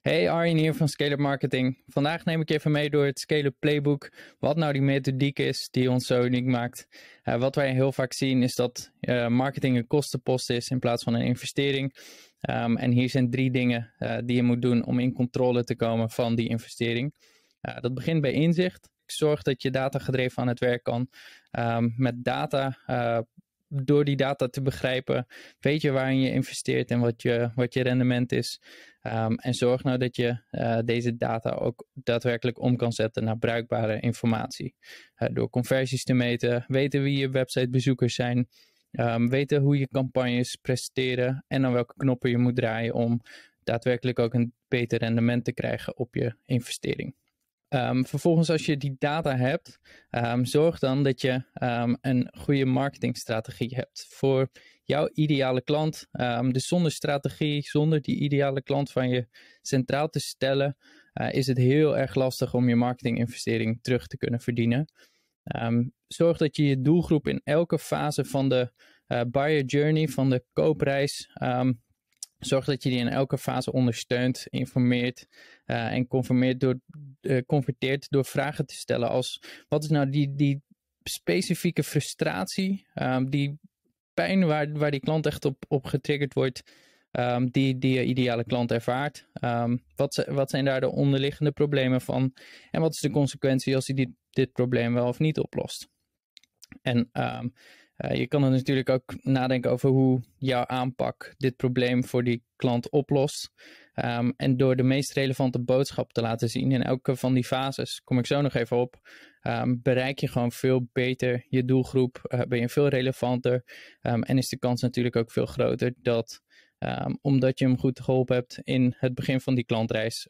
Hey Arjen hier van Scale Marketing. Vandaag neem ik je even mee door het Scale Playbook. Wat nou die methodiek is die ons zo uniek maakt. Uh, wat wij heel vaak zien is dat uh, marketing een kostenpost is in plaats van een investering. Um, en hier zijn drie dingen uh, die je moet doen om in controle te komen van die investering. dat begint bij inzicht. Zorg dat je data gedreven aan het werk kan. Um, met data door die data te begrijpen, weet je waarin je investeert en wat je, wat je rendement is. Um, en zorg nou dat je uh, deze data ook daadwerkelijk om kan zetten naar bruikbare informatie. Uh, door conversies te meten, weten wie je websitebezoekers zijn, um, weten hoe je campagnes presteren en dan welke knoppen je moet draaien om daadwerkelijk ook een beter rendement te krijgen op je investering. Um, vervolgens, als je die data hebt, um, zorg dan dat je um, een goede marketingstrategie hebt voor jouw ideale klant. dus zonder strategie, zonder die ideale klant van je centraal te stellen, uh, is het heel erg lastig om je marketinginvestering terug te kunnen verdienen. zorg dat je je doelgroep in elke fase van de uh, buyer journey, van de koopreis, Zorg dat je die in elke fase ondersteunt, informeert uh, en conformeert door, uh, converteert door vragen te stellen als wat is nou die, die specifieke frustratie, um, die pijn waar, waar die klant echt op, op getriggerd wordt, um, die, die je ideale klant ervaart. Um, wat, wat zijn daar de onderliggende problemen van en wat is de consequentie als hij dit, dit probleem wel of niet oplost? En uh, je kan er natuurlijk ook nadenken over hoe jouw aanpak dit probleem voor die klant oplost. Um, en door de meest relevante boodschap te laten zien in elke van die fases, kom ik zo nog even op, um, bereik je gewoon veel beter je doelgroep, uh, ben je veel relevanter um, en is de kans natuurlijk ook veel groter dat, omdat je hem goed geholpen hebt in het begin van die klantreis,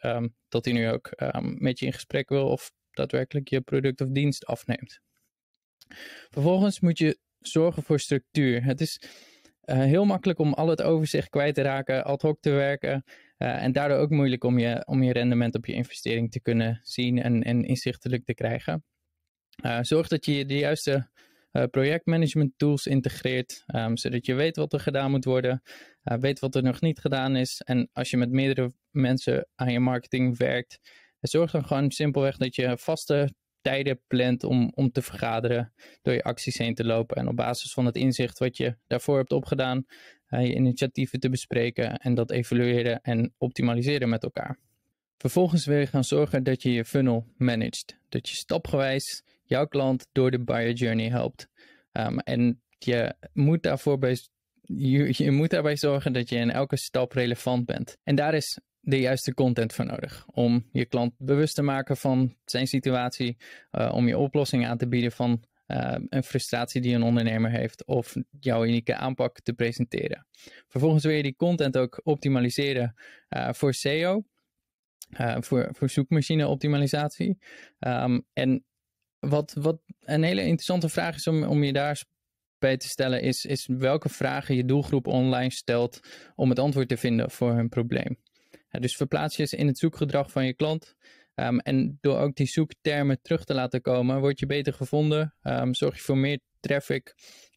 dat hij nu ook met je in gesprek wil of daadwerkelijk je product of dienst afneemt. Vervolgens moet je zorgen voor structuur. Het is heel makkelijk om al het overzicht kwijt te raken, ad hoc te werken. Uh, en daardoor ook moeilijk om je, om je rendement op je investering te kunnen zien en, en inzichtelijk te krijgen. Uh, zorg dat je de juiste projectmanagement tools integreert, um, zodat je weet wat er gedaan moet worden, weet wat er nog niet gedaan is. En als je met meerdere mensen aan je marketing werkt, zorg dan gewoon simpelweg dat je vaste tijden plant om, om te vergaderen, door je acties heen te lopen en op basis van het inzicht wat je daarvoor hebt opgedaan, uh, je initiatieven te bespreken en dat evalueren en optimaliseren met elkaar. Vervolgens wil je gaan zorgen dat je je funnel managt, dat je stapgewijs jouw klant door de buyer journey helpt. Um, en je moet daarvoor bij je, je, moet daarbij zorgen dat je in elke stap relevant bent. En daar is de juiste content voor nodig. Om je klant bewust te maken van zijn situatie, uh, om je oplossing aan te bieden van uh, een frustratie die een ondernemer heeft of jouw unieke aanpak te presenteren. Vervolgens wil je die content ook optimaliseren uh, voor SEO, voor, voor zoekmachine optimalisatie. Um, en wat, wat een hele interessante vraag is om, om je daar bij te stellen, is, is welke vragen je doelgroep online stelt om het antwoord te vinden voor hun probleem dus verplaats je in het zoekgedrag van je klant. Um, en door ook die zoektermen terug te laten komen, word je beter gevonden. Um, zorg je voor meer traffic.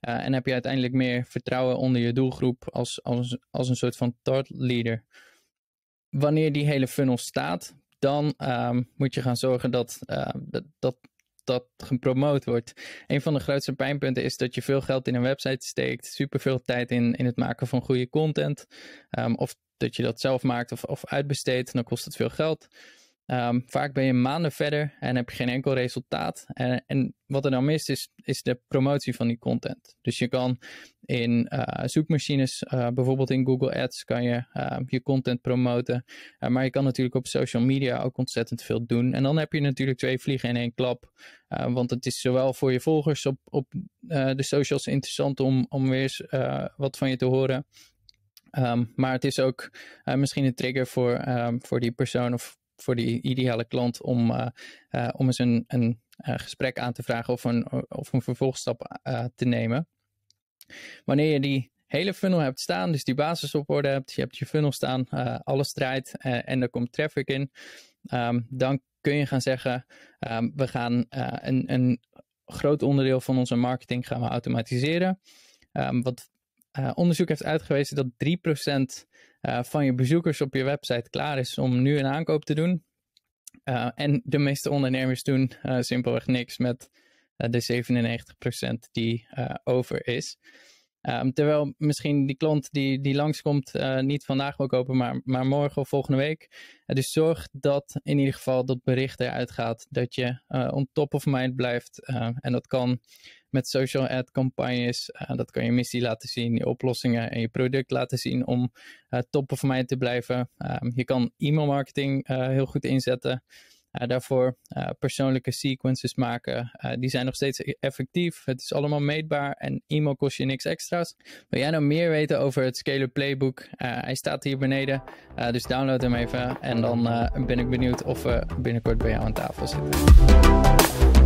Uh, en heb je uiteindelijk meer vertrouwen onder je doelgroep als, als, als een soort van thought leader. Wanneer die hele funnel staat, dan um, moet je gaan zorgen dat, dat, dat dat gepromoot wordt. Een van de grootste pijnpunten is dat je veel geld in een website steekt, superveel tijd in, in het maken van goede content. Of dat je dat zelf maakt of, of uitbesteedt, dan kost het veel geld. Um, vaak ben je maanden verder en heb je geen enkel resultaat. En, en, wat er dan mist is, is de promotie van die content. Dus je kan in uh, zoekmachines, uh, bijvoorbeeld in Google Ads, kan je uh, je content promoten. maar je kan natuurlijk op social media ook ontzettend veel doen. En dan heb je natuurlijk twee vliegen in één klap. want het is zowel voor je volgers op, op de socials interessant om, om weer wat van je te horen. Um, maar het is ook uh, misschien een trigger voor, um, voor die persoon of voor die ideale klant om, uh, uh, om eens een, een gesprek aan te vragen of een, of een vervolgstap te nemen. Wanneer je die hele funnel hebt staan, dus die basis op orde hebt, je hebt je funnel staan, alles draait en er komt traffic in, um, dan kun je gaan zeggen, we gaan een, een groot onderdeel van onze marketing gaan we automatiseren. wat uh, onderzoek heeft uitgewezen dat 3% van je bezoekers op je website klaar is om nu een aankoop te doen. en de meeste ondernemers doen simpelweg niks met de 97% die over is. Um, terwijl misschien die klant die, die langskomt niet vandaag wil kopen, maar, maar morgen of volgende week. Dus zorg dat in ieder geval dat bericht eruit gaat. Dat je on top of mind blijft. en dat kan met social ad campagnes. dat kan je missie laten zien, je oplossingen en je product laten zien om top of mind te blijven. Um, je kan e-mail marketing heel goed inzetten. Uh, daarvoor uh, persoonlijke sequences maken. Uh, die zijn nog steeds effectief. Het is allemaal meetbaar en e-mail kost je niks extra's. Wil jij nou meer weten over het Scalar Playbook? hij staat hier beneden. dus download hem even. En dan ben ik benieuwd of we binnenkort bij jou aan tafel zitten.